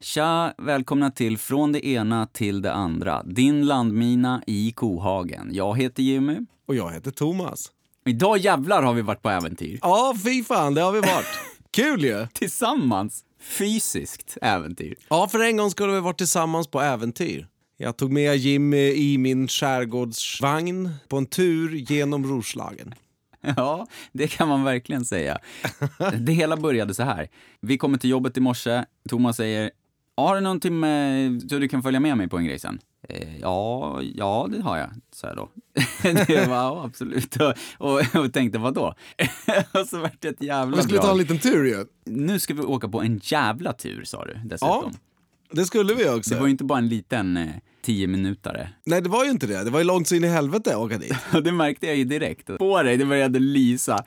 Tja, välkomna till Från det ena till det andra. Din landmina i Kohagen. Jag heter Jimmy. Och jag heter Thomas. Idag jävlar har vi varit på äventyr. Ja, fy fan, det har vi varit. Kul ju! Tillsammans. Fysiskt äventyr. Ja, för en gång skulle vi varit tillsammans på äventyr. Jag tog med Jimmy i min skärgårdsvagn på en tur genom Roslagen. Ja, det kan man verkligen säga. Det hela började så här. Vi kommer till jobbet i morse. Thomas säger, har du någonting med, så du kan följa med mig på en grej sen? Eh, ja, ja, det har jag, sa jag då. det var ja, absolut. Och, och, och tänkte, vadå? och så vart det ett jävla Vi skulle ta drag. en liten tur ju. Nu ska vi åka på en jävla tur, sa du dessutom. Ja, det skulle vi också. Det var ju inte bara en liten eh, tio minutare. Nej, det var ju inte det. Det var ju långt så in i helvete att åka dit. Det märkte jag ju direkt. På dig, det började lysa.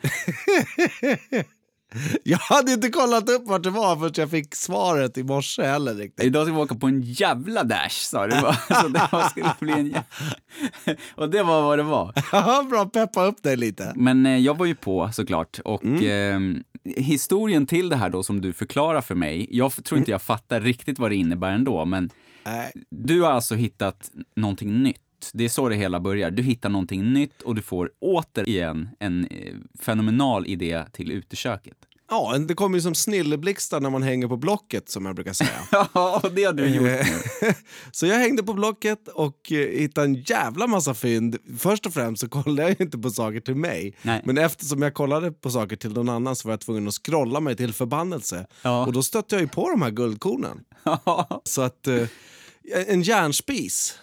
Jag hade inte kollat upp vart det var förrän jag fick svaret i morse heller riktigt. Idag ska vi åka på en jävla dash, sa du. Så det skulle bli en jä- Och det var vad det var. Ja, bra peppa upp dig lite. Men eh, jag var ju på såklart. Och eh, historien till det här då som du förklarar för mig, jag tror inte jag fattar riktigt vad det innebär ändå, men Nej. du har alltså hittat någonting nytt. Det är så det hela börjar. Du hittar någonting nytt och du får återigen en eh, fenomenal idé till uteköket. Ja, det kommer ju som snilleblixtar när man hänger på Blocket som jag brukar säga. Ja, det har du gjort nu. Så jag hängde på Blocket och eh, hittade en jävla massa fynd. Först och främst så kollade jag inte på saker till mig. Nej. Men eftersom jag kollade på saker till någon annan så var jag tvungen att scrolla mig till förbannelse. Ja. Och då stötte jag ju på de här guldkornen. Så att eh, en järnspis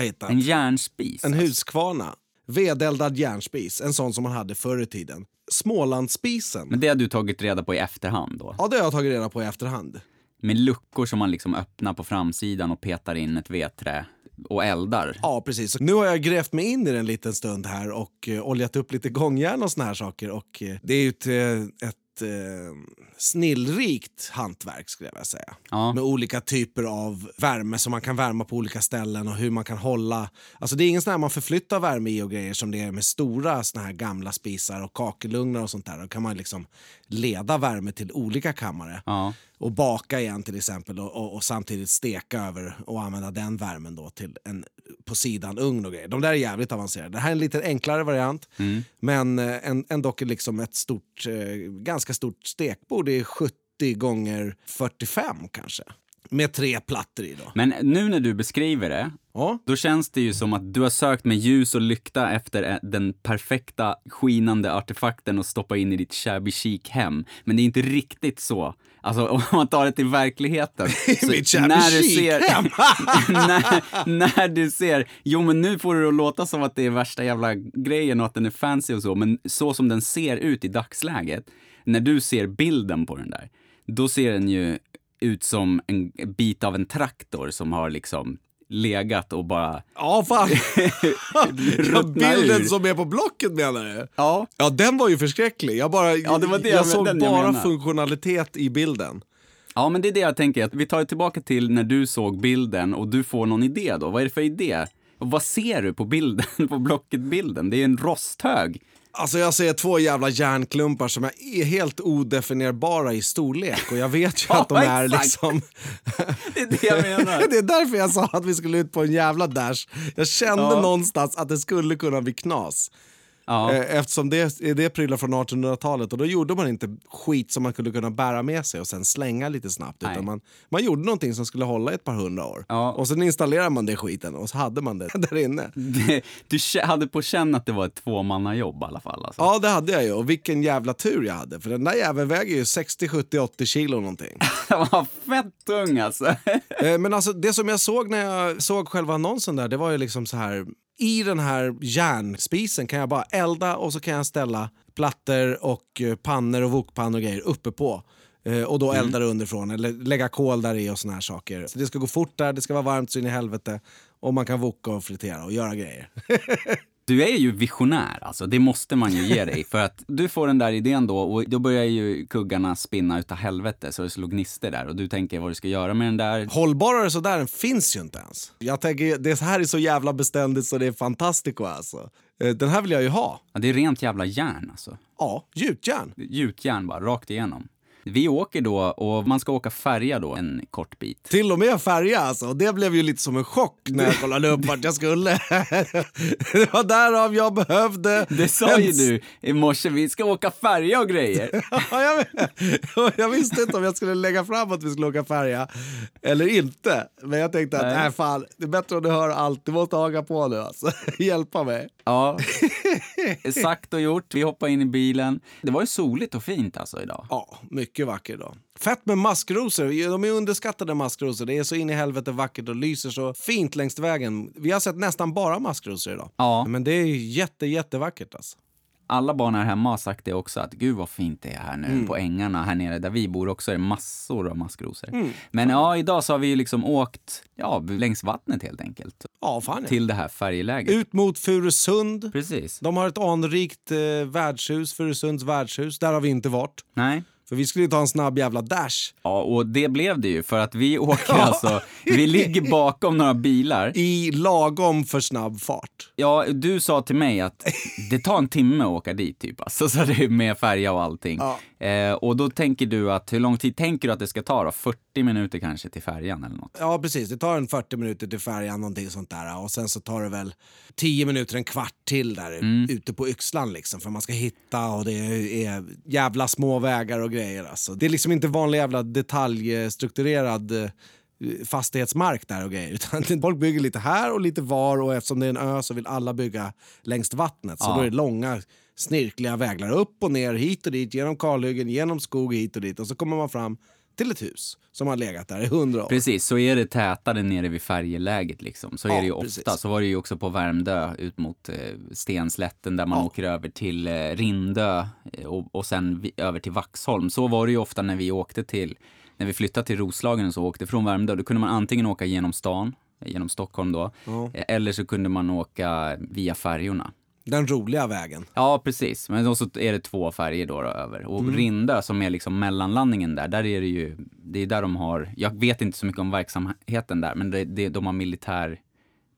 hittat. En järnspis. En alltså. huskvarna. Vedeldad järnspis, en sån som man hade förr i tiden. Smålandsspisen. Men det har du tagit reda på i efterhand då? Ja, det har jag tagit reda på i efterhand. Med luckor som man liksom öppnar på framsidan och petar in ett vedträ och eldar. Ja, precis. Nu har jag grävt mig in i den en liten stund här och eh, oljat upp lite gångjärn och såna här saker. Och eh, det är ju ett, eh, ett eh, snillrikt hantverk skulle jag vilja säga. Ja. Med olika typer av värme som man kan värma på olika ställen och hur man kan hålla. Alltså det är ingen sån här man förflyttar värme i och grejer som det är med stora såna här gamla spisar och kakelugnar och sånt där. Då kan man liksom leda värme till olika kammare Ja. Och baka igen till exempel och, och, och samtidigt steka över och använda den värmen då till en på sidan ugn och grejer. De där är jävligt avancerade. Det här är en lite enklare variant men eh, en, en dock är liksom ett stort, eh, ganska stort stekbord. Det är 70 gånger 45 kanske. Med tre plattor i då. Men nu när du beskriver det, Ja. då känns det ju som att du har sökt med ljus och lykta efter eh, den perfekta skinande artefakten och stoppa in i ditt shabby chic hem. Men det är inte riktigt så. Alltså om man tar det till verkligheten. när du ser, när, när du ser, jo men nu får det att låta som att det är värsta jävla grejen och att den är fancy och så, men så som den ser ut i dagsläget, när du ser bilden på den där, då ser den ju ut som en bit av en traktor som har liksom legat och bara... Ja, fan. ja, bilden ur. som är på Blocket menar du? Ja. Ja, den var ju förskräcklig. Jag, bara, Ja, det var det jag jag- såg jag bara menar. funktionalitet i bilden. Ja, men det är det jag tänker. Att vi tar tillbaka till när du såg bilden och du får någon idé då. Vad är det för idé? Och vad ser du på bilden, på Blocket-bilden? Det är en rosthög. Alltså jag ser två jävla järnklumpar som är helt odefinierbara i storlek och jag vet ju Ja, att de är exakt. liksom... Det är det jag menar. det är därför jag sa att vi skulle ut på en jävla dash. Jag kände Ja. någonstans att det skulle kunna bli knas. Ja. Eh, Eftersom det är det prylar från 1800-talet och då gjorde man inte skit som man skulle kunna bära med sig och sen slänga lite snabbt. Nej. Utan man, man gjorde någonting som skulle hålla i ett par hundra år. Ja. Och sen installerade man det skiten och så hade man det där inne. Det- Du hade på känn att det var ett tvåmannajobb i alla fall. Alltså. Ja, det hade jag ju. Och vilken jävla tur jag hade. För den där jäveln väger ju 60, 70, 80 kilo någonting. Var fett tung alltså. Eh, Men alltså det som jag såg när jag såg själva annonsen där, det var ju liksom så här. I den här järnspisen kan jag bara elda och så kan jag ställa plattor och eh, pannor och wokpannor och grejer uppe på. Eh, Och då eldar det underifrån, eller lägga kol där i och såna här saker. Så det ska gå fort där, det ska vara varmt så in i helvete. Och man kan voka och fritera och göra grejer. Du är ju visionär, alltså. det måste man ju ge dig. För att du får den där idén då och då börjar ju kuggarna spinna utav helvete så det slår gnistor där och du tänker vad du ska göra med den där. Hållbarare sådär den finns ju inte ens. Jag tänker, det här är så jävla beständigt så det är fantastico alltså. Eh, Den här vill jag ju ha. Ja, det är rent jävla järn alltså. Ja, gjutjärn. Gjutjärn bara, rakt igenom. Vi åker då och man ska åka färja då en kort bit. Till och med färja alltså. Det blev ju lite som en chock när jag kollade upp vart jag skulle. det var därav jag behövde... Det sa ju du i morse, vi ska åka färja och grejer. Ja, jag, jag visste inte om jag skulle lägga fram att vi skulle åka färja eller inte. Men jag tänkte att Nej. nej. fan, det är bättre om du hör allt. Du måste haka på nu alltså. Hjälpa mig. Ja, sagt och gjort. Vi hoppade in i bilen. Det var ju soligt och fint alltså idag. Ja, mycket vacker då. Fett med maskrosor. De är underskattade maskrosor. Det är så in i helvete vackert och lyser så fint längs vägen. Vi har sett nästan bara maskrosor idag. Ja. Men det är jätte, jättevackert alltså. Alla barn här hemma har sagt det också, att gud vad fint det är här nu på ängarna här nere där vi bor också är det massor av maskrosor. Men ja, idag så har vi ju liksom åkt ja, längs vattnet helt enkelt. Ja, fan ja. Till det här färjeläget. Ut mot Furusund. Precis. De har ett anrikt eh, värdshus, Furusunds värdshus. Där har vi inte varit. Nej. För vi skulle ju ta en snabb jävla dash. Ja, och det blev det ju för att vi åker alltså, vi ligger bakom några bilar. I lagom för snabb fart. Ja, du sa till mig att det tar en timme att åka dit typ, alltså, så det är med färja och allting. Ja. Eh, och då tänker du att, hur lång tid tänker du att det ska ta då? 40 minuter kanske till färjan eller något? Ja, precis. Det tar en 40 minuter till färjan, någonting sånt där. Och sen så tar det väl 10 minuter, en kvart till där ute på Yxlan liksom. För man ska hitta och det är jävla små vägar och grejer alltså. Det är liksom inte vanlig jävla detaljstrukturerad eh, fastighetsmark där och grejer. Utan folk bygger lite här och lite var och eftersom det är en ö så vill alla bygga längs vattnet. Så Ja. då är det långa snirkliga väglar upp och ner, hit och dit, genom kalhyggen, genom skog hit och dit. Och så kommer man fram till ett hus som har legat där i hundra år. Precis, så är det tätare nere vid färjeläget liksom. Så Ja, är det ju ofta. precis. Så var det ju också på Värmdö ut mot eh, Stenslätten där man Ja. åker över till eh, Rindö eh, och, och sen vi, över till Vaxholm. Så var det ju ofta när vi åkte till, när vi flyttade till Roslagen och så åkte från Värmdö. Då kunde man antingen åka genom stan, genom Stockholm då, Ja. eh, eller så kunde man åka via färjorna. Den roliga vägen. Ja, precis. Men så är det två färger då, då över. Och Mm. Rindö som är liksom mellanlandningen där, där är det ju, det är där de har, jag vet inte så mycket om verksamheten där, men det, det, de har militär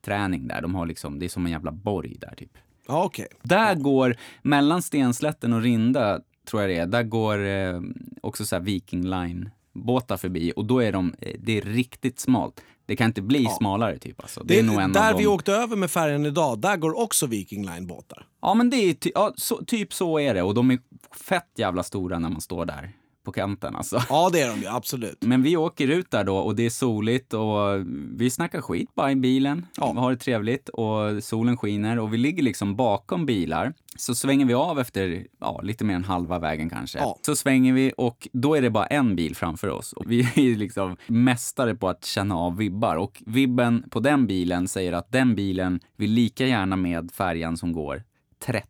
träning där. De har liksom, det är som en jävla borg där typ. Ja, okej. Där går, mellan Stenslätten och Rindö, tror jag det är, där går eh, också så Viking Line-båtar förbi och då är de, eh, det är riktigt smalt. Det kan inte bli smalare typ alltså. Det, Det är nog en där vi de... åkte över med färjan idag, där går också Viking Line-båtar. Ja, men det är ty- ja, så, typ så är det. Och de är fett jävla stora när man står där på kanten alltså. Ja, det är de ju, absolut. Men vi åker ut där då och det är soligt och vi snackar skit bara i bilen. Ja. Vi har det trevligt och solen skiner och vi ligger liksom bakom bilar. Så svänger vi av efter ja, lite mer än halva vägen kanske. Ja. Så svänger vi och då är det bara en bil framför oss. Och vi är liksom mästare på att känna av vibbar. Och vibben på den bilen säger att den bilen vill lika gärna med färjan som går 30.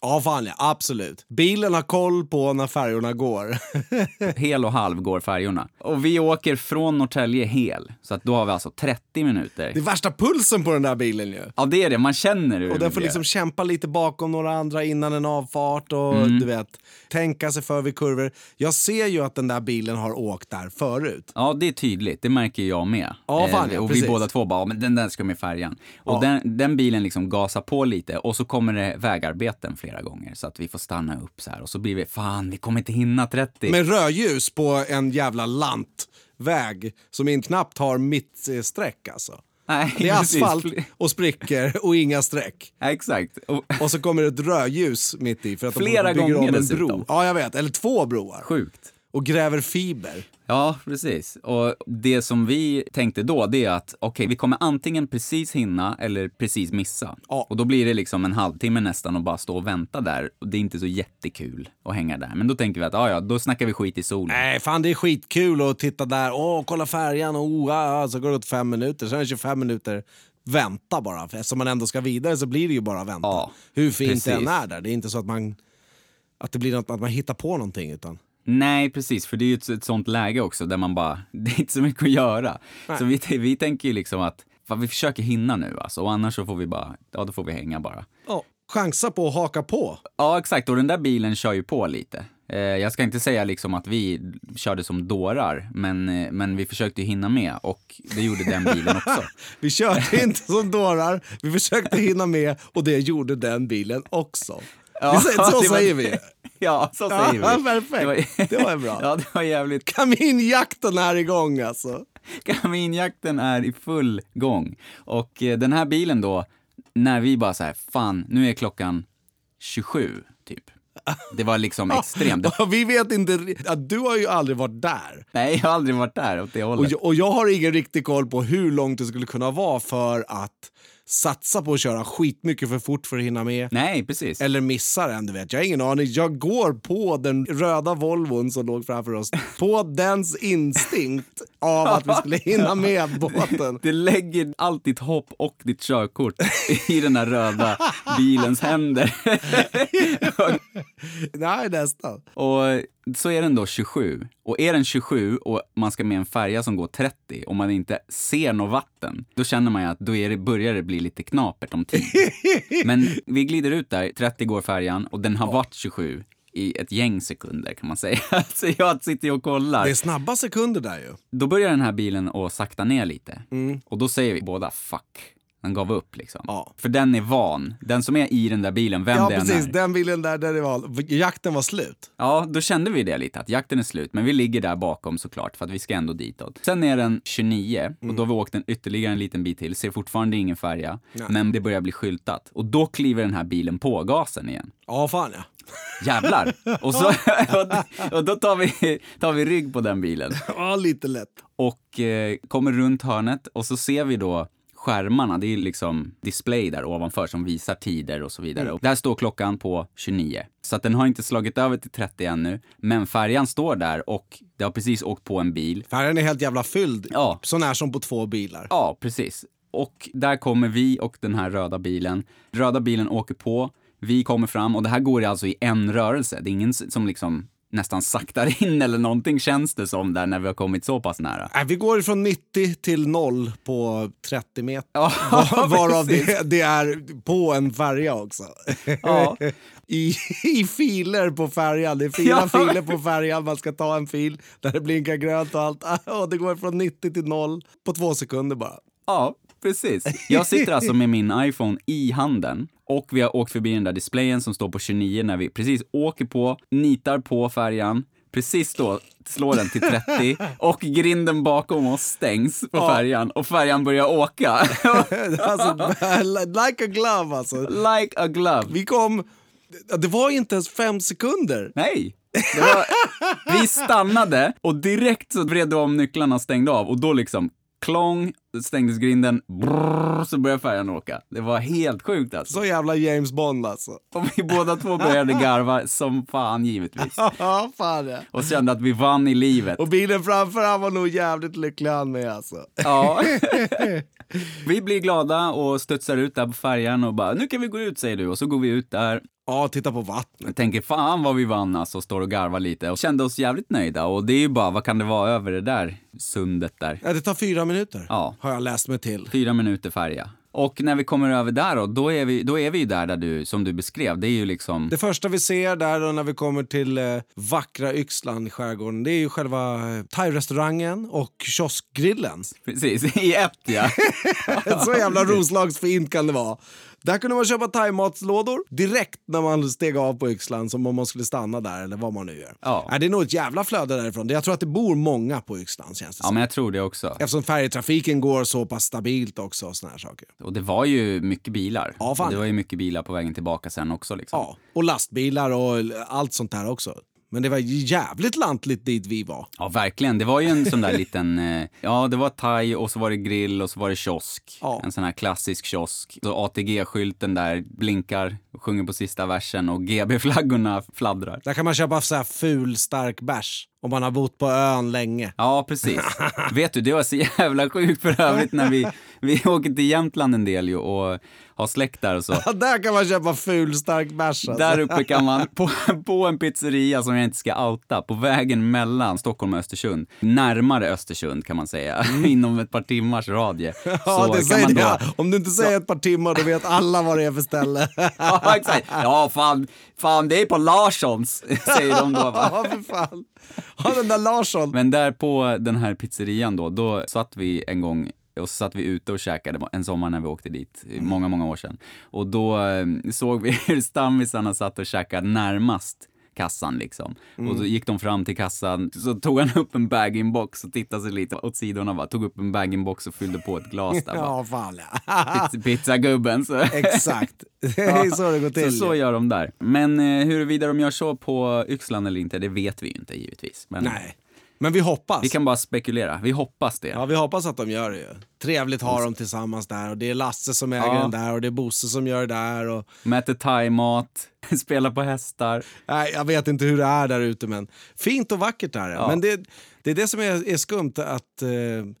Ja, fan ja, absolut. Bilen har koll på när färjorna går. Hel och halv går färjorna. Och vi åker från Norrtälje hel. Så att då har vi alltså 30 minuter. Det är värsta pulsen på den där bilen ju. Ja, det är det. Man känner hur Och det den får liksom kämpa lite bakom några andra innan en avfart och Mm. du vet, tänka sig för vid kurvor. Jag ser ju att den där bilen har åkt där förut. Ja, det är tydligt. Det märker jag med. Ja, fan, ja, och precis. vi båda två bara, "Ja, men den där ska med färjan. Och Ja. den, den bilen liksom gasar på lite och så kommer det vägarbeten flera gånger så att vi får stanna upp så här och så blir vi, fan, vi kommer inte hinna 30. Med rödljus på en jävla lantväg som in knappt har mittsträck alltså. Nej, Det är asfalt och sprickor och inga streck. Exakt. Och, Och så kommer det ett rödljus mitt i för att Flera de bygger gånger om en dessutom. bro. Ja, jag vet. Eller två broar. sjukt. Och gräver fiber. Ja, precis. Och det som vi tänkte då, det är att okej, vi kommer antingen precis hinna eller precis missa. Ja. Och då blir det liksom en halvtimme nästan att bara stå och vänta där. Och det är inte så jättekul att hänga där. Men då tänker vi att, ja, ja, då snackar vi skit i solen. Nej, fan det är skitkul att titta där. Åh, kolla färjan. Och, oh, ah, så går det åt fem minuter. Sen är det 25 minuter vänta bara. För eftersom man ändå ska vidare så blir det ju bara vänta. Ja, Hur fint precis. det än är där. Det är inte så att man, att det blir något, att man hittar på någonting. Utan, Nej, precis. För det är ju ett, ett sånt läge också där man bara, det är inte så mycket att göra. Så vi, vi tänker ju liksom att, fan, vi försöker hinna nu alltså. Och annars så får vi bara, ja då får vi hänga bara. ja. Chansa på att haka på. Ja, exakt. Och den där bilen kör ju på lite. Eh, jag ska inte säga liksom att vi körde som dårar, men, eh, men vi försökte hinna med och det gjorde den bilen också. Vi körde inte som dårar. Vi försökte hinna med och det gjorde den bilen också. Säger, så det var- säger vi. Ja, så säger vi. Ja, perfekt. Det var bra. Ja, det var jävligt. Kaminjakten är igång alltså. Kaminjakten är i full gång. Och eh, den här bilen då, när vi bara så här, fan, nu är klockan 27, typ. Det var liksom extremt. Det- Och vi vet inte, ja, du har ju aldrig varit där. Nej, jag har aldrig varit där åt det Och hållet. jag, och jag har ingen riktig koll på hur långt det skulle kunna vara för att satsa på att köra skitmycket för fort för att hinna med. Nej, precis. Eller missa den, du vet. Jag har ingen aning. Jag går på den röda Volvon som låg framför oss. På dens instinkt av att vi skulle hinna med båten. Det lägger allt ditt hopp och ditt körkort i den här röda bilens händer. Nej, nästan. och så är den då 27. Och är den 27 och man ska med en färja som går 30 och man inte ser något vatten, då känner man ju att då är det, börjar det bli lite knapert om tid. Men vi glider ut där, 30 går färjan och den har varit 27 i ett gäng sekunder kan man säga. Så jag sitter och kollar. Det är snabba sekunder där ju. Då börjar den här bilen att sakta ner lite. Och då säger vi båda fuck. Den gav upp liksom. Ja. För den är van. Den som är i den där bilen, vem Ja, det än precis. är. Den bilen där, där det var, jakten var slut. Ja, då kände vi det lite, att jakten är slut. Men vi ligger där bakom såklart, för att vi ska ändå ditåt. Sen är den 29 och då har vi åkt en ytterligare en liten bit till. Ser fortfarande ingen färja, men det börjar bli skyltat. Och då kliver den här bilen på gasen igen. Ja, fan ja. Jävlar! Och, så, och då tar vi, tar vi rygg på den bilen. Ja, lite lätt. och eh, kommer runt hörnet och så ser vi då skärmarna, det är liksom display där ovanför som visar tider och så vidare. Och där står klockan på 29. Så att den har inte slagit över till 30 ännu, men färjan står där och det har precis åkt på en bil. Färgen är helt jävla fylld. Ja. Så när som på två bilar. Ja, precis. Och där kommer vi och den här röda bilen. Röda bilen åker på, vi kommer fram och det här går alltså i en rörelse. Det är ingen som liksom nästan saktar in eller någonting känns det som där när vi har kommit så pass nära. Nej, vi går från 90 till 0 på 30 meter. Ja, Var- Varav det, det är på en färja också. Ja. I, I filer på färjan. Det är fyra Ja. filer på färjan. Man ska ta en fil där det blinkar grönt och allt. Och det går från 90 till 0 på två sekunder bara. Ja, precis. Jag sitter alltså med min iPhone i handen och vi har åkt förbi den där displayen som står på 29 när vi precis åker på, nitar på färjan. Precis då slår den till 30 och grinden bakom oss stängs på Ja. färjan och färjan börjar åka. Alltså, like a glove alltså. like a glove. Vi kom... Det var inte ens fem sekunder. Nej! Var, vi stannade och direkt så vred du om nycklarna och stängde av och då liksom klong, stängdes grinden, brrr, så började färjan åka. Det var helt sjukt alltså. Så jävla James Bond alltså. Och vi båda två började garva som fan givetvis. Ja, fan ja. Och kände att vi vann i livet. Och bilen framför han var nog jävligt lycklig han med alltså. Ja. Vi blir glada och studsar ut där på färjan och bara, nu kan vi gå ut säger du. Och så går vi ut där. Ja, titta på vattnet. Jag tänker, fan vad vi vann alltså, står och garvar lite. Och kände oss jävligt nöjda. Och det är ju bara, vad kan det vara över det där sundet där? Ja, det tar fyra minuter, Ja. Har jag läst mig till. Fyra minuter färja. Och när vi kommer över där då, då är vi, då är vi där, där du, som du beskrev. Det är ju liksom... Det första vi ser där då när vi kommer till eh, vackra Yxlan i skärgården det är ju själva eh, thai-restaurangen och kioskgrillen. Precis, i ett ja. Så jävla roslagsfint kan det vara. Där kunde man köpa thaimatslådor direkt när man steg av på Yxlan som om man skulle stanna där eller vad man nu gör. Ja. Nej, det är nog ett jävla flöde därifrån. Jag tror att det bor många på Yxlan känns det Ja, som. men jag tror det också. Eftersom färjetrafiken går så pass stabilt också och såna här saker. Och det var ju mycket bilar. Ja, fan. Och det var ju mycket bilar på vägen tillbaka sen också liksom. Ja, och lastbilar och allt sånt där också. Men det var jävligt lantligt dit vi var. Ja, verkligen. Det var ju en sån där liten, eh, ja det var thai och så var det grill och så var det kiosk. Ja. En sån här klassisk kiosk. Så ATG-skylten där blinkar, sjunger på sista versen och GB-flaggorna fladdrar. Där kan man köpa så här ful stark bärs om man har bott på ön länge. Ja, precis. Vet du, det var så jävla sjukt för övrigt när vi, vi åker till Jämtland en del ju och har släkt där och så. Där kan man köpa ful stark bärs. Alltså. Där uppe kan man, på, på en pizzeria som jag inte ska outa, på vägen mellan Stockholm och Östersund, närmare Östersund kan man säga, inom ett par timmars radie. Ja, det säger då, Om du inte säger ett par timmar då vet alla vad det är för ställe. Ja, exakt. Ja, fan, fan, det är på Larssons, säger de då. Va? Ja, för fan. Ja, den där Larsson. Men där på den här pizzerian då, då satt vi en gång Och så satt vi ute och käkade en sommar när vi åkte dit, många, många år sedan. Och då eh, såg vi hur stammisarna satt och käkade närmast kassan liksom. Och så gick de fram till kassan, så tog han upp en bag-in-box och tittade sig lite åt sidorna bara, tog upp en bag-in-box och fyllde på ett glas där. Ja, fan ja. Pizza- Pizzagubben. Så. Exakt. Det är så det går till. Så, så gör de där. Men eh, huruvida de gör så på Yxlan eller inte, det vet vi ju inte givetvis. Men Nej. Men vi hoppas. vi kan bara spekulera. Vi hoppas det. Ja, vi hoppas att de gör det ju. Trevligt har de tillsammans där och det är Lasse som äger Ja. den där och det är Bosse som gör det där och... De äter thaimat, spelar på hästar. Nej, jag vet inte hur det är där ute men fint och vackert är det. Ja. Men det, det är det som är, är skumt att, eh,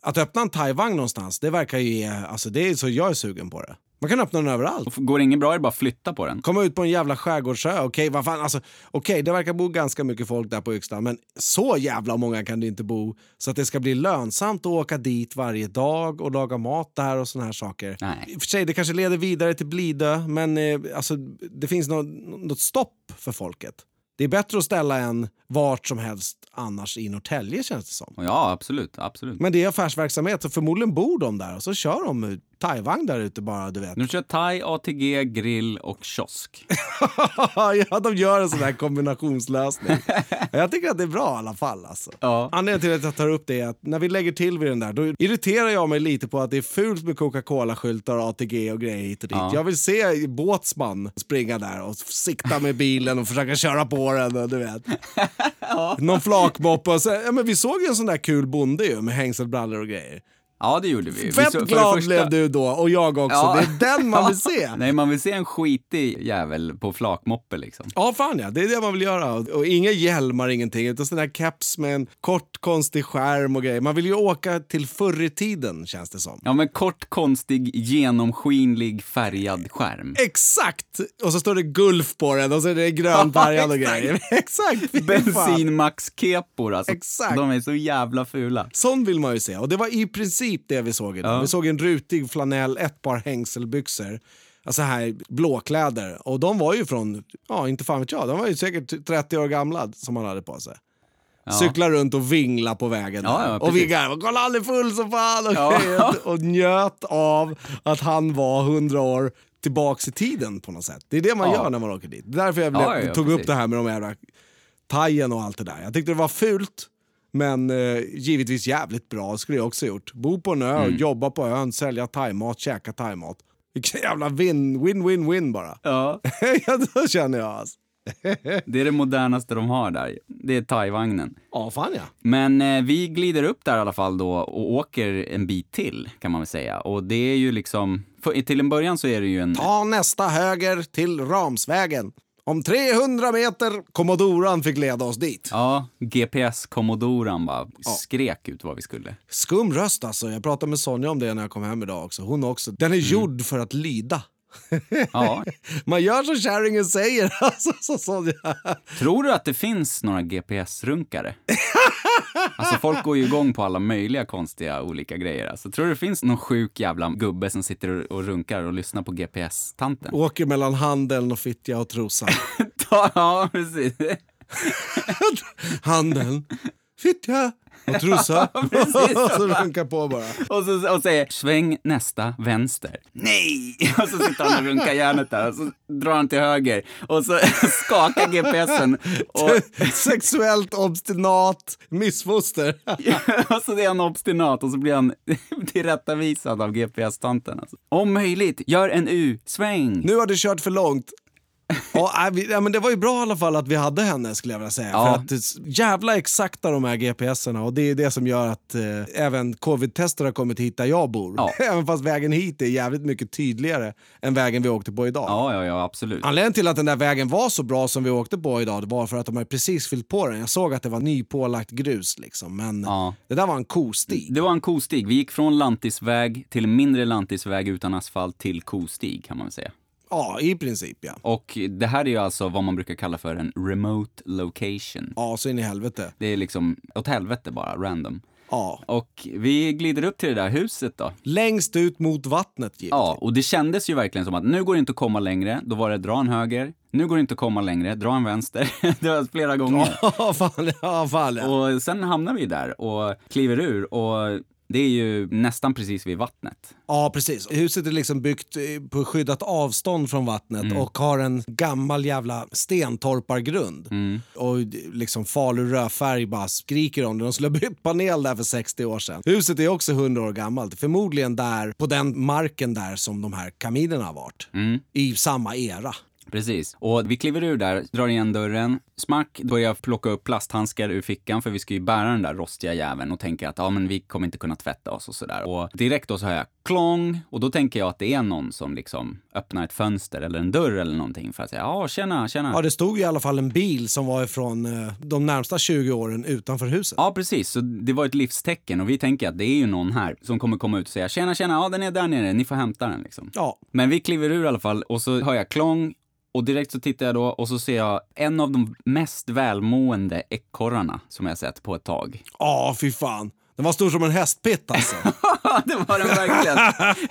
att öppna en thai-vagn någonstans. Det verkar ju ge, alltså det är så jag är sugen på det. Man kan öppna den överallt. Och går det inget bra är det bara att flytta på den. Komma ut på en jävla skärgårdsö, okej vad fan, alltså, okej det verkar bo ganska mycket folk där på Yxlan men så jävla många kan det inte bo så att det ska bli lönsamt att åka dit varje dag och laga mat där och såna här saker. Nej. I och för sig, det kanske leder vidare till Blidö men eh, alltså, det finns något, något stopp för folket. Det är bättre att ställa en vart som helst annars i Norrtälje känns det som. Ja, absolut. absolut. Men det är affärsverksamhet så förmodligen bor de där och så kör de thai-vagn där ute bara du vet. De kör thai, ATG, grill och kiosk. ja, de gör en sån här kombinationslösning. jag tycker att det är bra i alla fall. Alltså. Ja. Anledningen till att jag tar upp det är att när vi lägger till vid den där, då irriterar jag mig lite på att det är fult med Coca-Cola-skyltar, ATG och grejer hit och dit. Ja. Jag vill se Båtsman springa där och sikta med bilen och försöka köra på den. Och, du vet. Någon flakmoppe. och så- Ja, men vi såg ju en sån där kul bonde ju, med hängselbrallor och grejer. Ja, det gjorde vi. vi Fett så- för det glad första- blev du då, och jag också. Ja. Det är den man vill se. Nej, man vill se en skitig jävel på flakmoppe liksom. Ja, fan ja. Det är det man vill göra. Och inga hjälmar, ingenting. Utan sån där caps med en kort konstig skärm och grejer. Man vill ju åka till förr i tiden, känns det som. Ja, men kort, konstig, genomskinlig, färgad skärm. Exakt! Och så står det Gulf på den och så är det grönfärgad och grejer. Exakt! Bensinmax-kepor alltså. Exakt. De är så jävla fula. Sån vill man ju se. Och det var i princip det vi såg idag. Ja. Vi såg en rutig flanell, ett par hängselbyxor. Alltså här blåkläder. Och de var ju från, ja inte fan vet jag, de var ju säkert 30 år gamla som han hade på sig. Cyklar runt och vingla på vägen Ja, ja, och vi garvade. Kolla han är full som fan! Och, Ja. och njöt av att han var 100 år tillbaks i tiden på något sätt. Det är det man Ja. gör när man åker dit. Det är därför jag blev, Ja, ja, tog precis. upp det här med de jävla tajen och allt det där. Jag tyckte det var fult, men eh, givetvis jävligt bra. Skulle jag också gjort. Bo på en ö, Mm. jobba på ön, sälja thaimat, käka thaimat. Vilken jävla win, win, win, win bara. Ja. ja, då känner jag alltså. Det är det modernaste de har där. Det är thai-vagnen. Ja, fan ja. Men eh, vi glider upp där i alla fall då och åker en bit till kan man väl säga. Och det är ju liksom, för, till en början så är det ju en... Ta nästa höger till Ramsvägen. Om 300 meter, Kommodoran fick leda oss dit. Ja, GPS-kommodoran bara skrek ut vad vi skulle. Skum röst alltså. Jag pratade med Sonja om det när jag kom hem idag också. Hon också. Den är Mm. gjord för att lyda. Ja. Man gör som kärringen säger. Alltså, så Sonja. Tror du att det finns några GPS-runkare? Alltså folk går ju igång på alla möjliga konstiga olika grejer. Alltså, tror du det finns någon sjuk jävla gubbe som sitter och- och runkar och lyssnar på GPS-tanten? Åker mellan handeln och fittja och trosan. ja, precis. Handeln, fittja och precis. och så runkar på bara. Och, så, och säger sväng nästa vänster. Nej! Och så sitter han och runkar järnet där och så drar han till höger och så skakar GPSen och, Sexuellt obstinat missfoster. och så är han obstinat och så blir han tillrättavisad av GPS-tanten. Alltså. Om möjligt, gör en U-sväng. Nu har du kört för långt. Ja, vi, ja, men det var ju bra i alla fall att vi hade henne skulle jag vilja säga. Ja. För att jävla exakta de här GPSerna och det är det som gör att eh, även covid-tester har kommit hit där jag bor. Ja. även fast vägen hit är jävligt mycket tydligare än vägen vi åkte på idag. Ja, ja, ja, absolut. Anledningen till att den där vägen var så bra som vi åkte på idag var för att de har precis fyllt på den. Jag såg att det var nypålagt grus liksom, men Ja. det där var en kostig. Det var en kostig. Vi gick från lantisväg till mindre lantisväg utan asfalt till kostig kan man väl säga. Ja, i princip ja. Och det här är ju alltså vad man brukar kalla för en remote location. Ja, så in i helvete. Det är liksom åt helvete bara, random. Ja. Och vi glider upp till det där huset då. Längst ut mot vattnet givetvis. Ja, och det kändes ju verkligen som att nu går det inte att komma längre. Då var det dra en höger. Nu går det inte att komma längre, dra en vänster. det var flera gånger. Ja, fan, ja, fan ja. Och sen hamnar vi där och kliver ur och det är ju nästan precis vid vattnet. Ja, precis. Huset är liksom byggt eh, på skyddat avstånd från vattnet och har en gammal jävla stentorpargrund. Och liksom Falu rödfärg bara skriker om det. De skulle ha bytt panel där för 60 år sedan. Huset är också 100 år gammalt. Förmodligen där, på den marken där som de här kaminerna har varit. I samma era. Precis. Och vi kliver ur där, drar igen dörren, smack, börjar plocka upp plasthandskar ur fickan för vi ska ju bära den där rostiga jäveln och tänker att ja, men vi kommer inte kunna tvätta oss och sådär. Och direkt då så hör jag klong och då tänker jag att det är någon som liksom öppnar ett fönster eller en dörr eller någonting för att säga ja, tjena, tjena. Ja, det stod i alla fall en bil som var ifrån eh, de närmsta 20 åren utanför huset. Ja, precis. Så det var ett livstecken och vi tänker att det är ju någon här som kommer komma ut och säga tjena, tjena, ja den är där nere, ni får hämta den liksom. Ja. Men vi kliver ur i alla fall och så hör jag klong och direkt så tittar jag då och så ser jag en av de mest välmående ekorrarna som jag sett på ett tag. Ja, fy fan. Den var stor som en hästpitt alltså. det var den verkligen.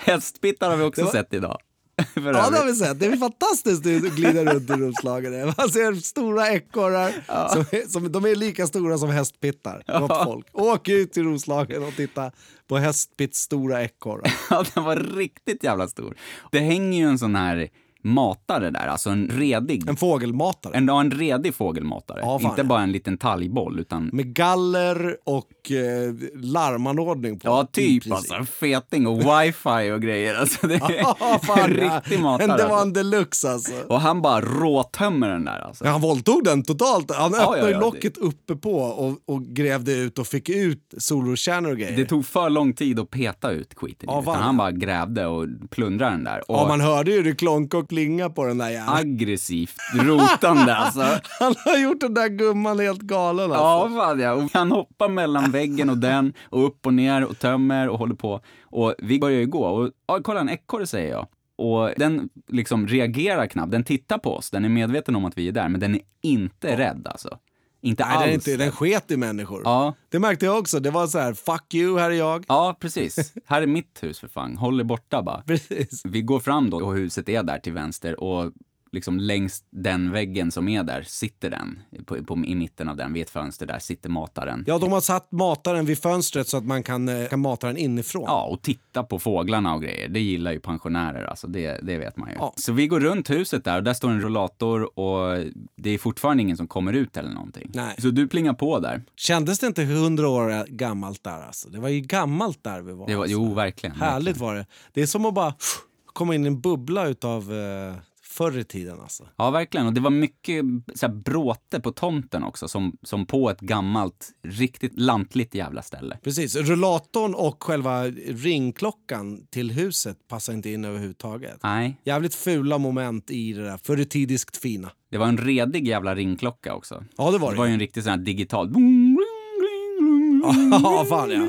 Hästpittar har vi också sett idag. Ja, det har vi sett. Det är fantastiskt att glida runt i Roslagen. Man ser stora ekorrar. Som, är- som, de är lika stora som hästpittar. Gott folk. Åk ut till Roslagen och titta på hästpitts stora ekorrar. Ja, den var riktigt jävla stor. Det hänger ju en sån här matare där, alltså en redig. En fågelmatare. En, ja, en redig fågelmatare. Ja, Inte bara en liten talgboll, utan Med galler och eh, larmanordning på. Ja, typ alltså. Feting och wifi och grejer. Alltså, det är Ja, fan, en riktig matare. Det var alltså. en deluxe alltså. Och han bara råtömmer den där alltså. Ja, han våldtog den totalt. Han öppnade ja, ja, locket uppe på och, och grävde ut och fick ut solrokärnor och grejer. Det tog för lång tid att peta ut skiten. Ja, han bara grävde och plundrade den där. Och Ja, man hörde ju det klonka och klinga på den där jäveln. aggressivt rotande alltså. Han har gjort den där gumman helt galen alltså. Ja, fan ja. Och han hoppar mellan väggen och den och upp och ner och tömmer och håller på. Och vi börjar ju gå och ja, kolla en ekorre säger jag. Och den liksom reagerar knappt. Den tittar på oss. Den är medveten om att vi är där, men den är inte rädd alltså. Inte Nej, alls. den, inte, den sket i människor. Ja. Det märkte jag också. Det var så här, fuck you, här är jag. Ja, precis. Här är mitt hus för fan. Håll er borta bara. Precis. Vi går fram då och huset är där till vänster och liksom längs den väggen som är där sitter den. På, på, I mitten av den, vid ett fönster där, sitter mataren. Ja, de har satt mataren vid fönstret så att man kan, eh, kan mata den inifrån. Ja, och titta på fåglarna och grejer. Det gillar ju pensionärer, alltså det, det vet man ju. Ja. Så vi går runt huset där och där står en rollator och det är fortfarande ingen som kommer ut eller någonting. Nej. Så du plingar på där. Kändes det inte hundra år gammalt där alltså? Det var ju gammalt där vi var. Det var, alltså. jo, verkligen. Härligt var det. Det är som att bara komma in i en bubbla utav eh, förr i tiden alltså. Ja, verkligen. Och det var mycket så här, bråte på tomten också, som, som på ett gammalt, riktigt lantligt jävla ställe. Precis. Rullatorn och själva ringklockan till huset passar inte in överhuvudtaget. Nej, Jävligt fula moment i det där förretidiskt fina. det var en redig jävla ringklocka också. Ja, det var Det det. var ju en riktig sån här digital... Ja, fan ja.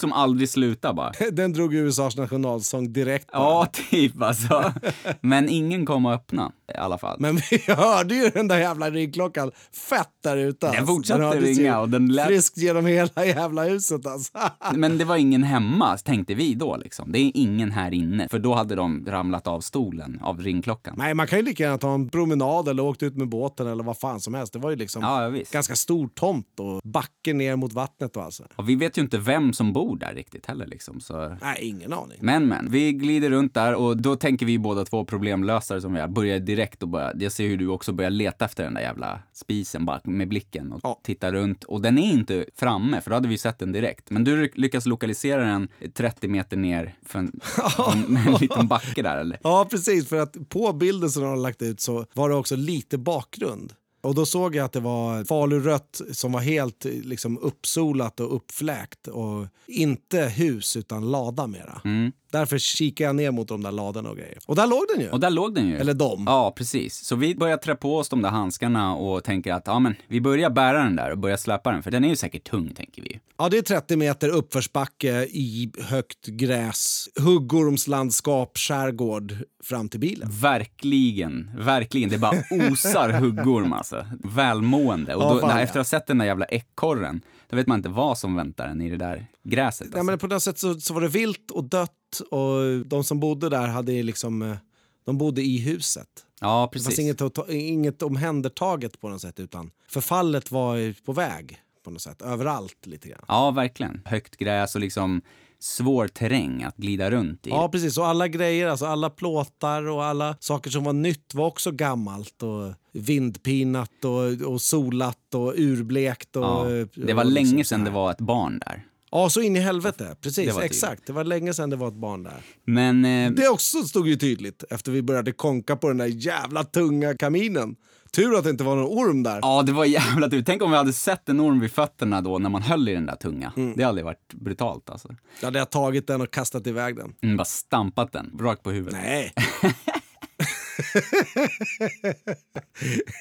Som aldrig slutar bara. Den drog USAs nationalsång direkt. bara. Ja, typ alltså. Men ingen kom att öppna i alla fall. Men vi hörde ju den där jävla ringklockan fett där ute. Den alltså. fortsatte ju ringa och den lät- Friskt genom hela jävla huset alltså. Men det var ingen hemma, tänkte vi då liksom. Det är ingen här inne. För då hade de ramlat av stolen av ringklockan. Nej, man kan ju lika gärna ta en promenad eller åkt ut med båten eller vad fan som helst. Det var ju liksom Ja, ganska stor tomt och backe ner mot vattnet och alltså. Och vi vet ju inte vem som bor där riktigt heller liksom. Så... Nej, ingen aning. Men men, vi glider runt där och då tänker vi båda två problemlösare som vi är, börjar direkt och börja, jag ser hur du också börjar leta efter den där jävla spisen bara med blicken och Ja. tittar runt. Och den är inte framme, för då hade vi sett den direkt. Men du lyckas lokalisera den 30 meter ner för en, en, en liten backe där eller? Ja, precis. För att på bilden som de har lagt ut så var det också lite bakgrund. Och då såg jag att det var falurött som var helt liksom uppsolat och uppfläkt och inte hus utan lada mera. Mm. Därför kikade jag ner mot de där ladorna och grejer. Och där låg den ju. Och där låg den ju. Eller de. Ja, precis. Så vi börjar trä på oss de där handskarna och tänker att ja, men vi börjar bära den där och börjar släppa den, för den är ju säkert tung, tänker vi. Ja, det är 30 meter uppförsbacke i högt gräs, huggormslandskap, skärgård fram till bilen. Verkligen, verkligen. Det bara osar huggorm alltså. Välmående. Och Ja, då, fan, när, ja. efter att ha sett den där jävla ekorren, då vet man inte vad som väntar en i det där gräset. Alltså. Ja, men på något sätt så, så var det vilt och dött och de som bodde där hade liksom, eh, de bodde i huset. ja, Det precis. fanns inget, inget omhändertaget på något sätt utan förfallet var på väg på något sätt. Överallt lite grann. Ja, verkligen. Högt gräs och liksom svår terräng att glida runt i. Ja, precis. Och alla grejer, alltså alla plåtar och alla saker som var nytt var också gammalt och vindpinat och, och solat och urblekt. Och, Ja, det var och länge liksom sedan det var ett barn där. Ja, så in i helvete. Precis, Det exakt. Det var länge sedan det var ett barn där. Men eh, Det också stod ju tydligt efter vi började konka på den där jävla tunga kaminen. Tur att det inte var någon orm där. ja, det var jävla tur. Tänk om vi hade sett en orm vid fötterna då när man höll i den där tunga. Mm. Det hade varit brutalt alltså. Jag hade jag tagit den och kastat iväg den. Mm, bara stampat den rakt på huvudet. Nej.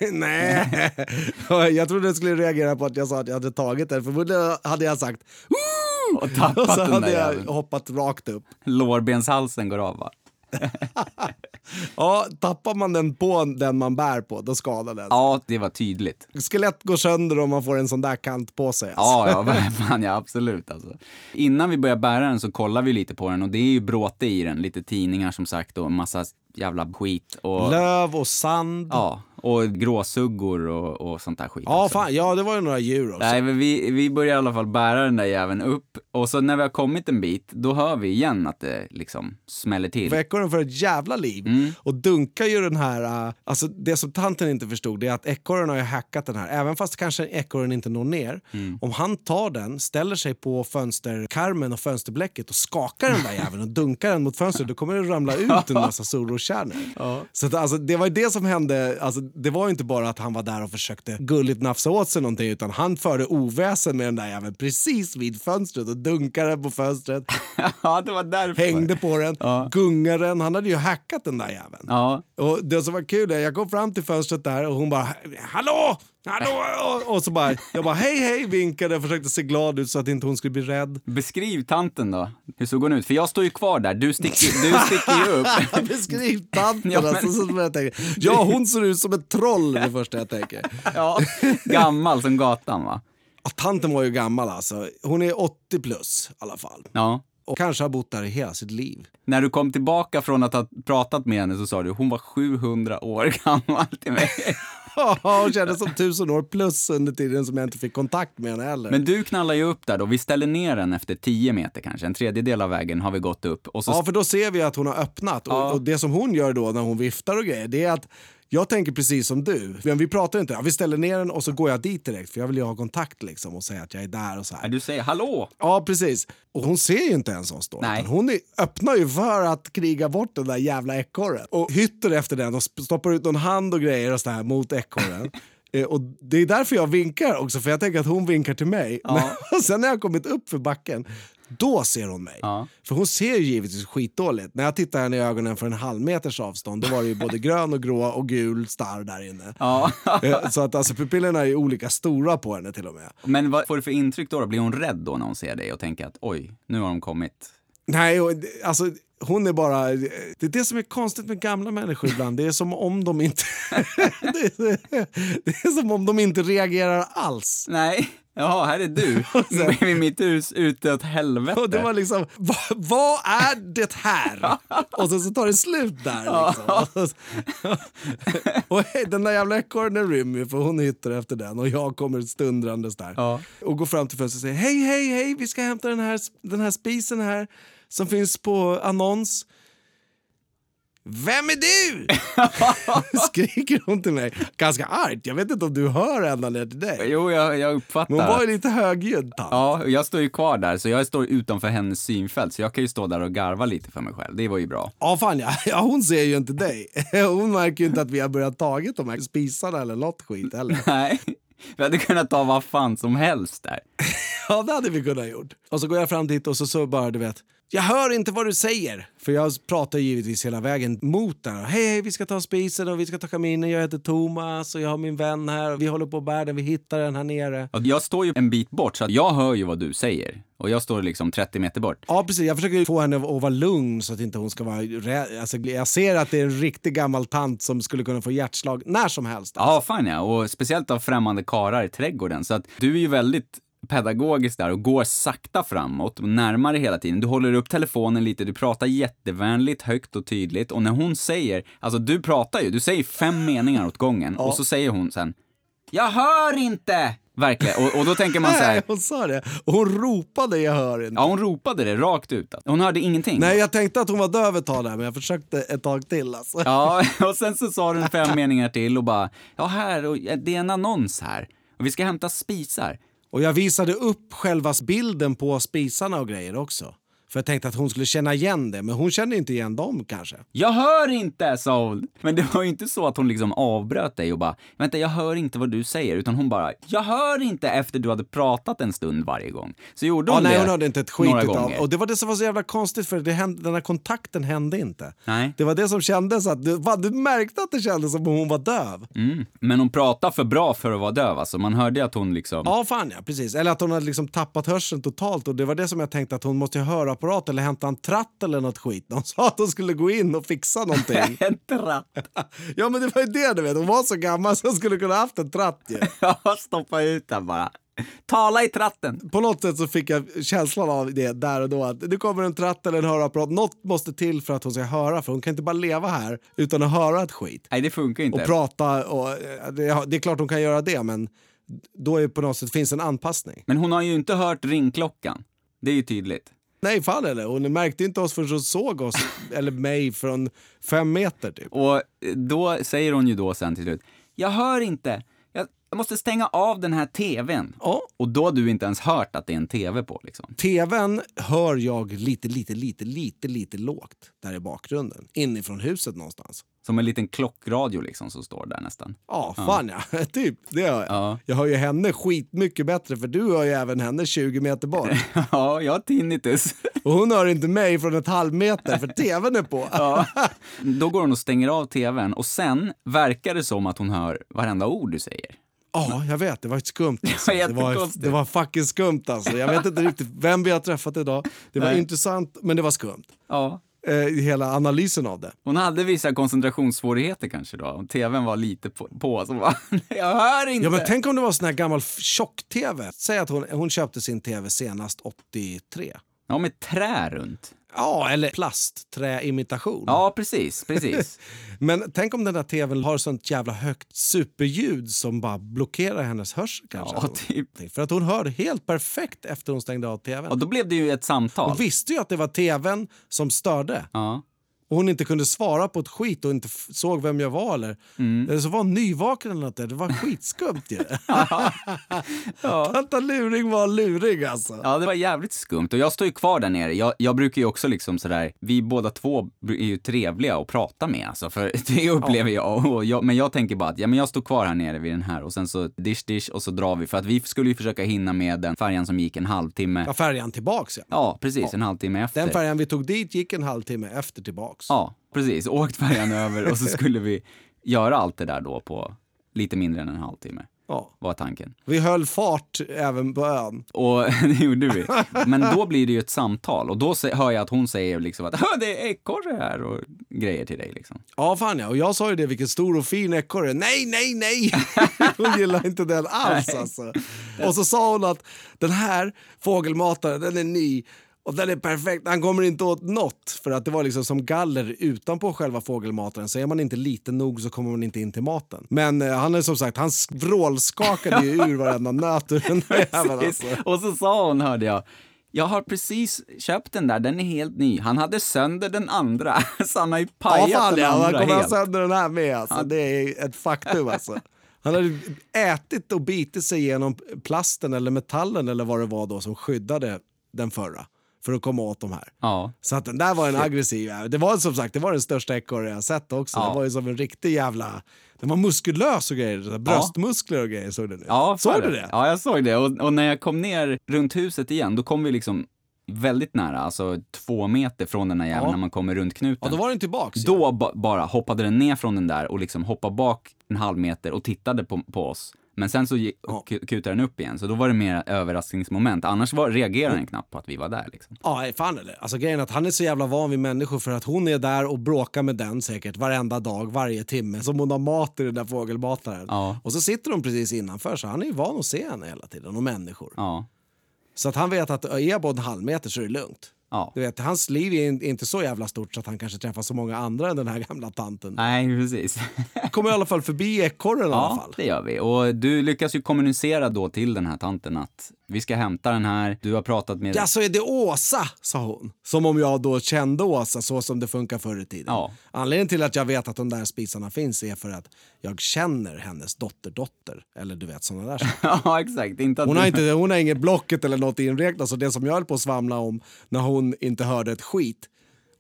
Nej. Jag trodde du skulle reagera på att jag sa att jag hade tagit den. Förmodligen hade jag sagt Woo! Och tappat och så den hade där jag jäveln. hoppat rakt upp. Lårbenshalsen går av va? Ja, tappar man den på den man bär på, då skadar den. Ja, det var tydligt. Skelett går sönder om man får en sån där kant på sig. Alltså. Ja, ja, fan, ja absolut alltså. Innan vi börjar bära den så kollar vi lite på den och det är ju bråte i den. Lite tidningar som sagt och massa jävla skit och... Löv och sand. Ja, och gråsuggor och, och sånt där skit Ja, också. fan, ja, det var ju några djur också. Nej, men vi, vi börjar i alla fall bära den där jäveln upp och så när vi har kommit en bit, då hör vi igen att det liksom smäller till. För ekorren för ett jävla liv Mm. och dunkar ju den här... äh, alltså det som tanten inte förstod det är att ekorren har ju hackat den här. Även fast kanske ekorren inte når ner. Mm. Om han tar den, ställer sig på fönsterkarmen och fönsterblecket och skakar den där jäveln och dunkar den mot fönstret, då kommer det ramla ut en massa solroskärnor. Så att, alltså, det var ju det som hände. Alltså, det var ju inte bara att han var där och försökte gulligt nafsa åt sig någonting utan han förde oväsen med den där jäveln precis vid fönstret och dunkade på fönstret. ja, det var därför. hängde på den, Ja. gungade den. Han hade ju hackat den där jäveln. Ja, Och det som var kul är jag kom fram till fönstret där och hon bara “Hallå! Hallå!” och, så bara, jag bara “Hej, hej!” vinkade och försökte se glad ut så att inte hon skulle bli rädd. beskriv tanten då. Hur såg hon ut? För jag står ju kvar där, du sticker, du sticker ju upp. Beskriv tanten Ja, men- alltså, så jag tänker. Ja, hon ser ut som ett troll det första jag tänker. Ja, gammal som gatan va? Ja, tanten var ju gammal alltså. Hon är 80 plus i alla fall. Ja. Och kanske har bott där i hela sitt liv. När du kom tillbaka från att ha pratat med henne så sa du hon var 700 år gammal till mig. Hon kändes som tusen år plus under tiden som jag inte fick kontakt med henne heller. Men du knallar ju upp där då. Vi ställer ner den efter 10 meter kanske. En tredjedel av vägen har vi gått upp. Och så Ja, för då ser vi att hon har öppnat. Ja. Och, och det som hon gör då när hon viftar och grejer, det är att jag tänker precis som du. Vi pratar inte. Vi ställer ner den och så går jag dit direkt för jag vill ju ha kontakt liksom och säga att jag är där och så här. du säger hallå. Ja, precis. Och hon ser ju inte ens hon står. Nej. Hon är, öppnar ju för att kriga bort den där jävla ekorren. Och hytter efter den och stoppar ut någon hand och grejer och så här mot ekorren. Eh, Och det är därför jag vinkar också, för jag tänker att hon vinkar till mig. Ja. Men, och sen när jag kommit upp för backen, då ser hon mig. Ja. För hon ser ju givetvis skitdåligt. När jag tittar henne i ögonen för en halv meters avstånd, då var det ju både grön och grå och gul starr där inne. Ja. Eh, Så att alltså pupillerna är ju olika stora på henne till och med. Men vad får du för intryck då? Blir hon rädd då när hon ser dig och tänker att oj, nu har de kommit? Nej, alltså hon är bara... Det är det som är konstigt med gamla människor ibland. Det är som om de inte... det, är, det är som om de inte reagerar alls. Nej, ja, här är du. Vid mitt hus ute åt helvete. Och det var liksom, vad, vad är det här? Och sen så tar det slut där. Liksom. och hej, den där jävla ekorren rymmer ju för hon hittar efter den och jag kommer stundrandes där. Ja. Och går fram till fönstret och säger hej, hej, hej, vi ska hämta den här, den här spisen här som finns på annons. Vem är du? Skriker hon till mig. Ganska argt. Jag vet inte om du hör ända ner till dig. Jo, jag, jag uppfattar. Men hon var ju lite högljudd. Ja, jag står ju kvar där, så jag står utanför hennes synfält, så jag kan ju stå där och garva lite för mig själv. Det var ju bra. Ja, fan ja. ja. Hon ser ju inte dig. Hon märker ju inte att vi har börjat tagit de här spisarna eller något skit heller. Nej, vi hade kunnat ta vad fan som helst där. Ja, det hade vi kunnat gjort. Och så går jag fram dit och så, så bara, du vet. Jag hör inte vad du säger. För jag pratar givetvis hela vägen mot den. Hej, hej, vi ska ta spisen och vi ska ta kaminen. Jag heter Thomas och jag har min vän här. Vi håller på att bära den, vi hittar den här nere. Och jag står ju en bit bort, så att jag hör ju vad du säger. Och jag står liksom 30 meter bort. Ja, precis. Jag försöker få henne att vara lugn så att inte hon ska vara rädd. Alltså, jag ser att det är en riktig gammal tant som skulle kunna få hjärtslag när som helst. Ja, fan ja. Och speciellt av främmande karar i trädgården. Så att du är ju väldigt pedagogisk där och går sakta framåt och närmare hela tiden. Du håller upp telefonen lite, du pratar jättevänligt, högt och tydligt. Och när hon säger, alltså du pratar ju, du säger fem meningar åt gången och så säger hon sen Jag hör inte! Verkligen. Och, och då tänker man så Nej, här, hon sa det. Och hon ropade jag hör inte. ja hon ropade det rakt ut. Hon hörde ingenting. Nej, jag tänkte att hon var döv ett tag där, men jag försökte ett tag till alltså. Ja, och sen så sa den fem meningar till och bara, ja här, och det är en annons här. Och vi ska hämta spisar. Och jag visade upp själva bilden på spisarna och grejer också. För jag tänkte att hon skulle känna igen det, men hon kände inte igen dem kanske. Jag hör inte, sa hon. Men det var ju inte så att hon liksom avbröt dig och bara, vänta jag hör inte vad du säger, utan hon bara, jag hör inte efter du hade pratat en stund varje gång. Så gjorde Ja, hon nej, det hon hörde inte ett skit några utav. gånger. Och det var det som var så jävla konstigt för det hände, den här kontakten hände inte. Nej. Det var det som kändes att, du, fan, du märkte att det kändes som om hon var döv. Mm. Men hon pratade för bra för att vara döv, alltså. Man hörde att hon liksom... Ja, fan ja, precis. Eller att hon hade liksom tappat hörseln totalt och det var det som jag tänkte att hon måste ha hörapparat eller hämta en tratt eller något skit. De sa att hon skulle gå in och fixa någonting. En tratt. ja, men det var ju det du vet. Hon var så gammal så hon skulle kunna haft en tratt ju. Ja, stoppa ut den bara. Tala i tratten. På något sätt så fick jag känslan av det där och då att det kommer en tratt eller en hörapparat. Något måste till för att hon ska höra för hon kan inte bara leva här utan att höra ett skit. Nej, det funkar inte. Och prata och eh, det, det är klart hon kan göra det men då är på något sätt finns en anpassning. Men hon har ju inte hört ringklockan. Det är ju tydligt. Nej, fan eller. Hon märkte inte oss förrän hon såg oss, eller mig, från fem meter typ. Och då säger hon ju då sen till slut, jag hör inte. Jag, jag måste stänga av den här tvn. Ja. Och då har du inte ens hört att det är en tv på liksom. TVn hör jag lite, lite, lite, lite, lite lågt där i bakgrunden. Inifrån huset någonstans. Som en liten klockradio liksom som står där nästan. Ja, fan ja. typ. Det hör jag. Ja. Jag hör ju henne skitmycket bättre för du hör ju även henne 20 meter bort. ja, jag har tinnitus. Och hon hör inte mig från ett halvmeter för TVn är på. ja. Då går hon och stänger av tvn och sen verkar det som att hon hör varenda ord du säger. Ja, jag vet. Det var ett skumt. Alltså. var Det, var, det var fucking skumt alltså. Jag vet inte riktigt vem vi har träffat idag. Det var Nej. intressant, men det var skumt. Ja. Eh, hela analysen av det. Hon hade vissa koncentrationssvårigheter kanske då. Tvn var lite på, på så bara, jag hör inte. Ja, men tänk om det var sån här gammal tjock-tv. Säg att hon, hon köpte sin tv senast 83. Ja, med trä runt. Ja, eller plastträimitation. Ja, precis, precis. Men tänk om den där tvn har sånt jävla högt superljud som bara blockerar hennes hörsel kanske. Ja, typ. För att hon hörde helt perfekt efter hon stängde av tvn. Och då blev det ju ett samtal. Hon visste ju att det var tvn som störde. Ja. Och hon inte kunde svara på ett skit och inte såg vem jag var. Eller, Mm. eller så var hon nyvaken eller något. där. Det var skitskumt ju. Ja. Tanta Luring var lurig alltså. ja, det var jävligt skumt. Och jag står ju kvar där nere. Jag, jag brukar ju också liksom sådär, vi båda två är ju trevliga att prata med alltså, för det upplever jag. Och jag. Men jag tänker bara att ja, men jag står kvar här nere vid den här och sen så dish dish och så drar vi. För att vi skulle ju försöka hinna med den färjan som gick en halvtimme. Ja, färjan tillbaks ja. Ja, precis, en halvtimme efter. Den färjan vi tog dit gick en halvtimme efter tillbaks. Ja, precis. Åkt färjan över och så skulle vi göra allt det där då på lite mindre än en halvtimme. Ja. Var tanken. Vi höll fart även på ön. Och det gjorde vi. Men då blir det ju ett samtal och då hör jag att hon säger liksom att "Hö, det är ekorre här och grejer till dig liksom. Ja, fan ja. Och jag sa ju det, vilken stor och fin ekorre. Nej, nej, nej! Hon gillar inte den alls alltså. Och så sa hon att den här fågelmataren, den är ny. Och den är perfekt, han kommer inte åt något. För att det var liksom som galler utanpå själva fågelmataren. Så är man inte liten nog så kommer man inte in till maten. Men eh, han är som sagt, han sk- vrålskakade ju ur varenda nöt ur den där jäveln alltså. Och så sa hon, hörde jag, jag har precis köpt den där, den är helt ny. Han hade sönder den andra, så han har ju Ja, pajat fan den ja, han andra kommer helt. sönder den här med alltså. Det är ett faktum alltså. Han hade ätit och bitit sig igenom plasten eller metallen eller vad det var då som skyddade den förra för att komma åt de här. Ja, Så att den där var en aggressiv. Det var som sagt det var den största ekorre jag sett också. Ja. Det var ju som en riktig jävla... Den var muskulös och grejer. Bröstmuskler och grejer såg du nu. ja såg du det? Ja, jag såg det. Och, och när jag kom ner runt huset igen, då kom vi liksom väldigt nära, alltså två meter från den här jäveln Ja. när man kommer runt knuten. Ja, då var den tillbaks. Då ba- bara hoppade den ner från den där och liksom hoppade bak en halv meter och tittade på, på oss. Men sen så Ja. ku- kutade den upp igen, så då var det mer överraskningsmoment. Annars var, reagerade den knappt på att vi var där. Liksom. Ja, fan eller. Alltså grejen är att han är så jävla van vid människor för att hon är där och bråkar med den säkert varenda dag, varje timme. Som hon har mat i den där fågelmataren. Ja. Och så sitter de precis innanför så han är ju van att se henne hela tiden och människor. Ja. Så att han vet att är jag på en halv meter så är det lugnt. Ja. Du vet, hans liv är in- inte så jävla stort så att han kanske träffar så många andra än den här gamla tanten. Nej, precis. Kommer i alla fall förbi ekorren i alla Ja, fall. det gör vi. Och du lyckas ju kommunicera då till den här tanten att vi ska hämta den här. Du har pratat med... Ja, så är det Åsa, sa hon. Som om jag då kände Åsa så som det funkar förr i tiden. Ja. Anledningen till att jag vet att de där spisarna finns är för att jag känner hennes dotterdotter. Eller du vet, sådana där saker. ja, exakt. Inte att Hon har, inte, hon har inget Blocket eller något inräknat. Så det som jag höll på att svamla om när hon inte hörde ett skit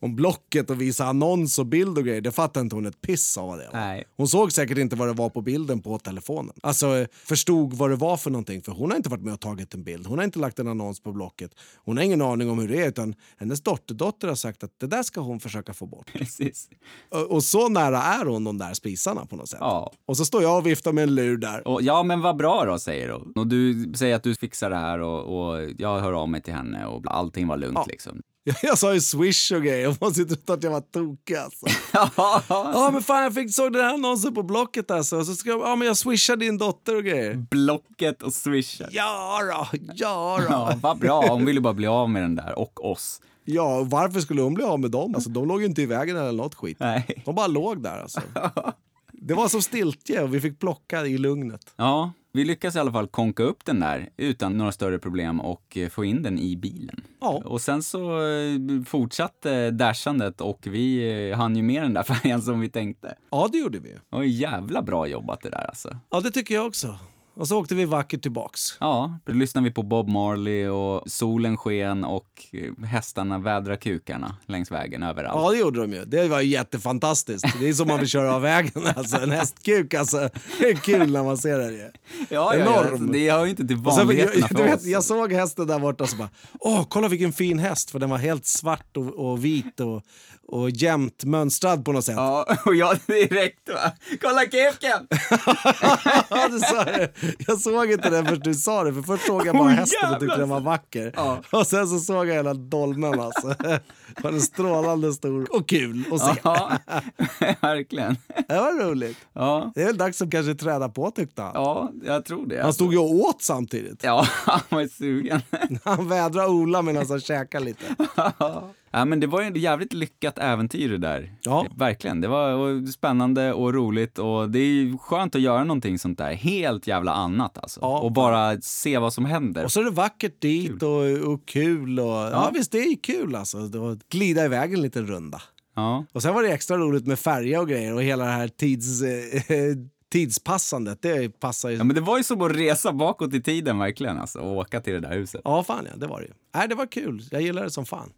om Blocket och visa annons och bild och grejer, det fattade inte hon ett piss av vad det var. Nej. Hon såg säkert inte vad det var på bilden på telefonen. Alltså förstod vad det var för någonting, för hon har inte varit med och tagit en bild. Hon har inte lagt en annons på Blocket. Hon har ingen aning om hur det är, utan hennes dotterdotter har sagt att det där ska hon försöka få bort. Precis. Och, och så nära är hon de där spisarna på något sätt. Ja. Och så står jag och viftar med en lur där. Och, ja, men vad bra då, säger hon. Och du säger att du fixar det här och, och jag hör av mig till henne och allting var lugnt Ja. liksom. Jag sa ju swish och grejer och man sitter och att jag var tokig alltså. Ja men fan jag fick, såg den här annonsen på Blocket alltså. Så ska jag, ja men jag swishar din dotter och grejer. Blocket och swishen. Ja då, ja då. Ja, vad bra. Hon ville bara bli av med den där och oss. Ja, varför skulle hon bli av med dem? Alltså, de låg ju inte i vägen eller något skit. Nej. De bara låg där alltså. Det var som stiltje och vi fick plocka i lugnet. Ja, vi lyckas i alla fall konka upp den där utan några större problem och eh, få in den i bilen. Ja. Och sen så eh, fortsatte dashandet och vi eh, hann ju med den där färjan som vi tänkte. Ja, det gjorde vi. Det var jävla bra jobbat det där alltså. Ja, det tycker jag också. Och så åkte vi vackert tillbaks. Ja, då lyssnade vi på Bob Marley och solen sken och hästarna vädra kukarna längs vägen överallt. Ja, det gjorde de ju. Det var ju jättefantastiskt. Det är som man vill köra av vägen. Alltså, en hästkuk, alltså. Det är kul när man ser det. ju. ja, enorm. ja, det hör ju inte till Och sen, jag, vanligheterna för vet, jag såg hästen där borta och så bara, åh, kolla vilken fin häst, för den var helt svart och, och vit och, och jämnt mönstrad på något sätt. Ja, och jag direkt va, kolla kuken! Ja, du sa det. Jag såg inte den först du sa det, för först såg jag bara Åh, hästen och tyckte den var vacker. Ja. Och sen så såg jag hela dolmen alltså. Den var strålande stor och kul att se. Ja, verkligen. Det var roligt. Ja, Det är väl dags att kanske träda på tyckte han. ja, jag tror det. Han stod ju och åt samtidigt. Ja, han var sugen. Han vädrade Ola medan han käkade lite. Ja, men det var ju ett jävligt lyckat äventyr det där. Ja. Verkligen. Det var spännande och roligt och det är skönt att göra någonting sånt där. Helt jävla annat alltså. Ja. Och bara se vad som händer. Och så är det vackert dit och, och kul. Och, ja. visst, det är kul alltså. Glida iväg en liten runda. Ja. Och sen var det extra roligt med färja och grejer och hela det här tids, eh, tidspassandet. Det passar ju. ja, men det var ju som att resa bakåt i tiden verkligen alltså. Och åka till det där huset. Ja, fan ja, det var det ju. Nej, det var kul. Jag gillar det som fan.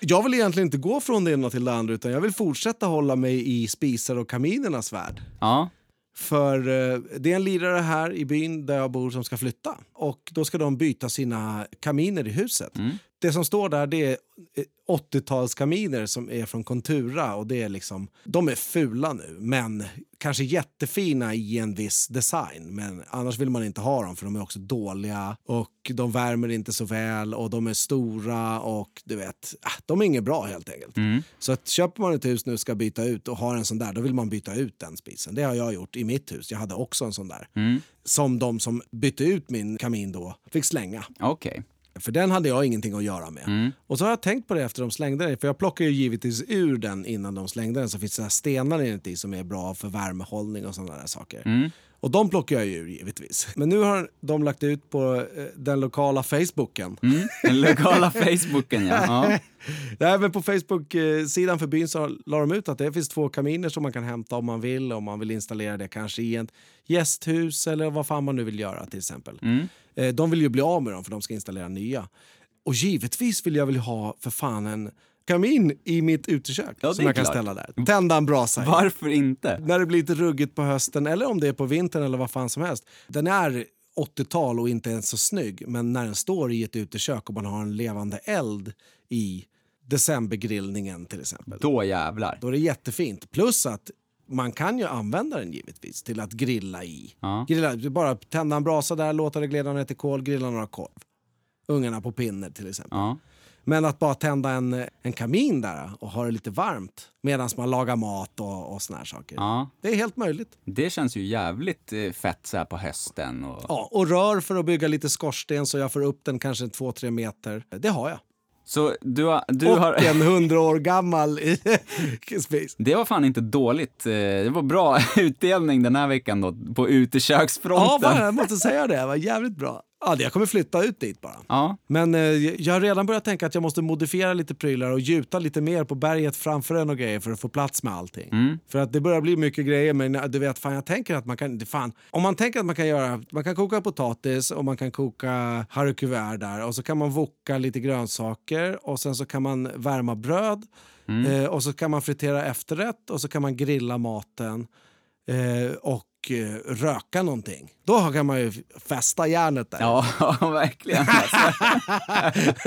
Jag vill egentligen inte gå från det ena till det andra utan jag vill fortsätta hålla mig i spisar och kaminernas värld. Ja. För eh, det är en lirare här i byn där jag bor som ska flytta. Och då ska de byta sina kaminer i huset. Det som står där det är eh, 80-talskaminer som är från Contura och det är liksom, de är fula nu men kanske jättefina i en viss design. Men annars vill man inte ha dem för de är också dåliga och de värmer inte så väl och de är stora och du vet, ah, de är inget bra helt enkelt. Så att köper man ett hus nu ska byta ut och har en sån där, då vill man byta ut den spisen. Det har jag gjort i mitt hus. Jag hade också en sån där. Som de som bytte ut min kamin då fick slänga. Okej. För den hade jag ingenting att göra med. Och så har jag tänkt på det efter de slängde den. För jag plockade ju givetvis ur den innan de slängde den. Så finns det stenar inuti som är bra för värmehållning och sådana där saker. Och de plockar jag ju givetvis. Men nu har de lagt ut på eh, den lokala Facebooken. Mm. Den lokala Facebooken ja. ja. Nej, men på Facebook-sidan för byn så la de ut att det finns två kaminer som man kan hämta om man vill. Om man vill installera det kanske i ett gästhus eller vad fan man nu vill göra till exempel. Eh, De vill ju bli av med dem för de ska installera nya. Och givetvis vill jag väl ha för fan en kamin i mitt utekök Ja, som jag kan klart. ställa där. Tända en brasa i. Varför inte? När det blir lite ruggigt på hösten eller om det är på vintern eller vad fan som helst. Den är 80-tal och inte ens så snygg men när den står i ett utekök och man har en levande eld i decembergrillningen till exempel. Då jävlar. Då är det jättefint. Plus att man kan ju använda den givetvis till att grilla i. Ja. Grilla, bara tända en brasa där, låta det glida ner till kol, grilla några korv. Ungarna på pinne till exempel. Ja. Men att bara tända en, en kamin där och ha det lite varmt medan man lagar mat och, och såna här saker. ja. Det är helt möjligt. Det känns ju jävligt eh, fett så här på hösten. Och... Ja, och rör för att bygga lite skorsten så jag får upp den kanske två tre meter. Det har jag. Så du, har, du och har... en hundra år gammal i spis. Det var fan inte dåligt. Eh, Det var bra utdelning den här veckan då, på uteköksfronten. Ja, fan, jag måste säga det. Det var jävligt bra. Ja, jag kommer flytta ut dit bara. Ja, Men eh, jag har redan börjat tänka att jag måste modifiera lite prylar och gjuta lite mer på berget framför en och grejer för att få plats med allting. Mm. För att det börjar bli mycket grejer men eh, du vet, fan jag tänker att man kan, fan, om man tänker att man kan göra, man kan koka potatis och man kan koka haricuvert där och så kan man voka lite grönsaker och sen så kan man värma bröd eh, och så kan man fritera efterrätt och så kan man grilla maten eh, och röka någonting. Då kan man ju fästa järnet där. ja verkligen.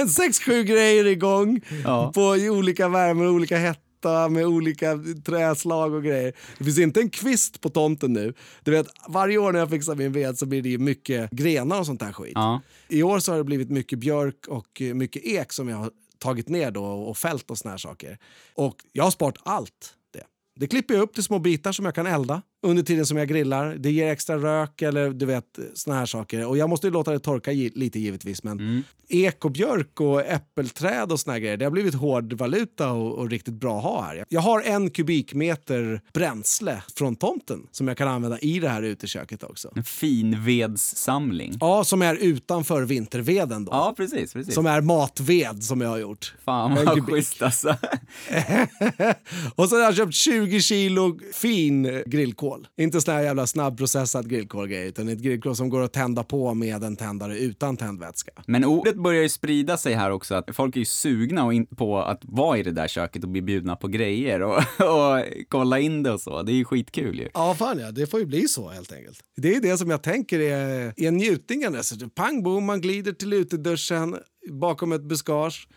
Sex, sju grejer igång Ja. på olika värme och olika hetta med olika träslag och grejer. Det finns inte en kvist på tomten nu. Du vet, varje år när jag fixar min ved så blir det mycket grenar och sånt där skit. Ja. I år så har det blivit mycket björk och eh, mycket ek som jag har tagit ner då och fält och såna här saker. Och jag har sparat allt det. Det klipper jag upp till små bitar som jag kan elda under tiden som jag grillar. Det ger extra rök eller du vet såna här saker. Och jag måste ju låta det torka gi- lite givetvis. Men ek och björk och äppelträd och såna här grejer. Det har blivit hård valuta och, och riktigt bra att ha här. Jag har en kubikmeter bränsle från tomten som jag kan använda i det här uteköket också. En fin vedssamling. Ja, som är utanför vinterveden då. Ja, precis. precis. Som är matved som jag har gjort. Fan vad kubik. schysst alltså. och så har jag köpt 20 kilo fin grillkol. Inte sån här jävla snabbprocessad grillkolgrej utan ett grillkol som går att tända på med en tändare utan tändvätska. Men ordet börjar ju sprida sig här också, att folk är ju sugna och in på att vara i det där köket och bli bjudna på grejer och, och kolla in det och så. Det är ju skitkul ju. Ja, fan ja. Det får ju bli så helt enkelt. Det är det som jag tänker är, är njutningen. Alltså, pang bom, man glider till uteduschen bakom ett buskage.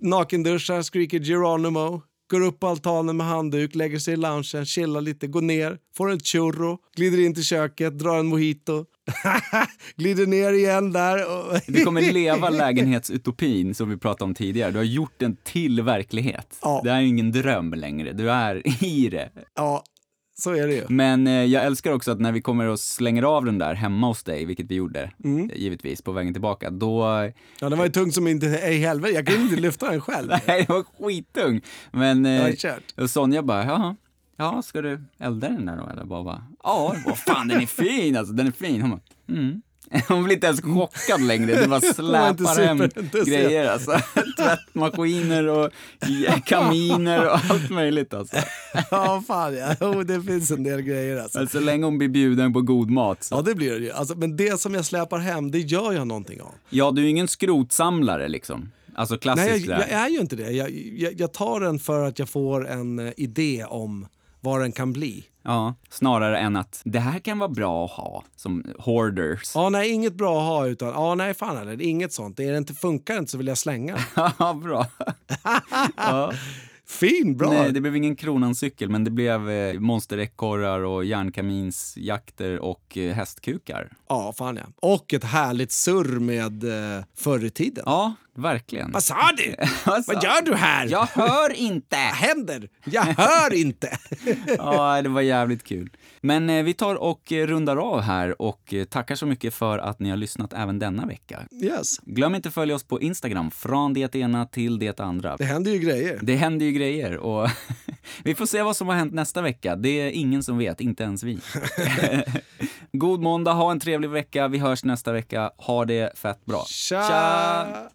Nakenduschar, skriker Geronimo. Går upp på altanen med handduk, lägger sig i loungen, chillar lite, går ner, får en churro, glider in till köket, drar en mojito. glider ner igen där. Och... Du kommer leva lägenhetsutopin som vi pratade om tidigare. Du har gjort den till verklighet. Ja. Det är ingen dröm längre, du är i det. Ja, så är det ju. Men eh, jag älskar också att när vi kommer och slänger av den där hemma hos dig, vilket vi gjorde Mm. eh, givetvis på vägen tillbaka, då... Ja, den var ju tung som inte i helvete. Jag kunde inte lyfta den själv. Nej, det var skittung. Men eh, och Sonja bara, jaha, ja, ska du elda den där då? Eller bara, bara ja, vad fan den är fin alltså, den är fin. Hon bara, mm. Hon blir inte ens chockad längre, det bara släpar hem grejer alltså. Tvättmaskiner och kaminer och allt möjligt alltså. Ja, fan ja. Jo, det finns en del grejer alltså. Men så länge hon blir bjuden på god mat så. Ja, det blir det ju. Alltså, men det som jag släpar hem, det gör jag någonting av. Ja, du är ingen skrotsamlare liksom. Alltså klassiskt Nej, jag, jag är ju inte det. Jag, jag, jag tar den för att jag får en eh, idé om vad den kan bli. Ja, snarare än att det här kan vara bra att ha som hoarders. Ja, nej, inget bra att ha utan, ja, nej, fan eller, inget sånt. Det är det inte funkar inte så vill jag slänga. Ja, bra. ja. Fin, bra. Nej, det blev ingen kronancykel, men det blev eh, monsterekorrar och järnkaminsjakter och eh, hästkukar. Ja, fan ja. Och ett härligt surr med eh, förr i tiden. Ja, verkligen. Vad sa du? Vad gör du här? Jag hör inte! Vad händer? Jag hör inte. Ja, det var jävligt kul. Men eh, vi tar och eh, rundar av här och eh, tackar så mycket för att ni har lyssnat även denna vecka. yes. Glöm inte att följa oss på Instagram, från det ena till det andra. Det händer ju grejer. Det händer ju grejer och vi får se vad som har hänt nästa vecka. Det är ingen som vet, inte ens vi. God måndag, ha en trevlig vecka. Vi hörs nästa vecka. Ha det fett bra. Tja!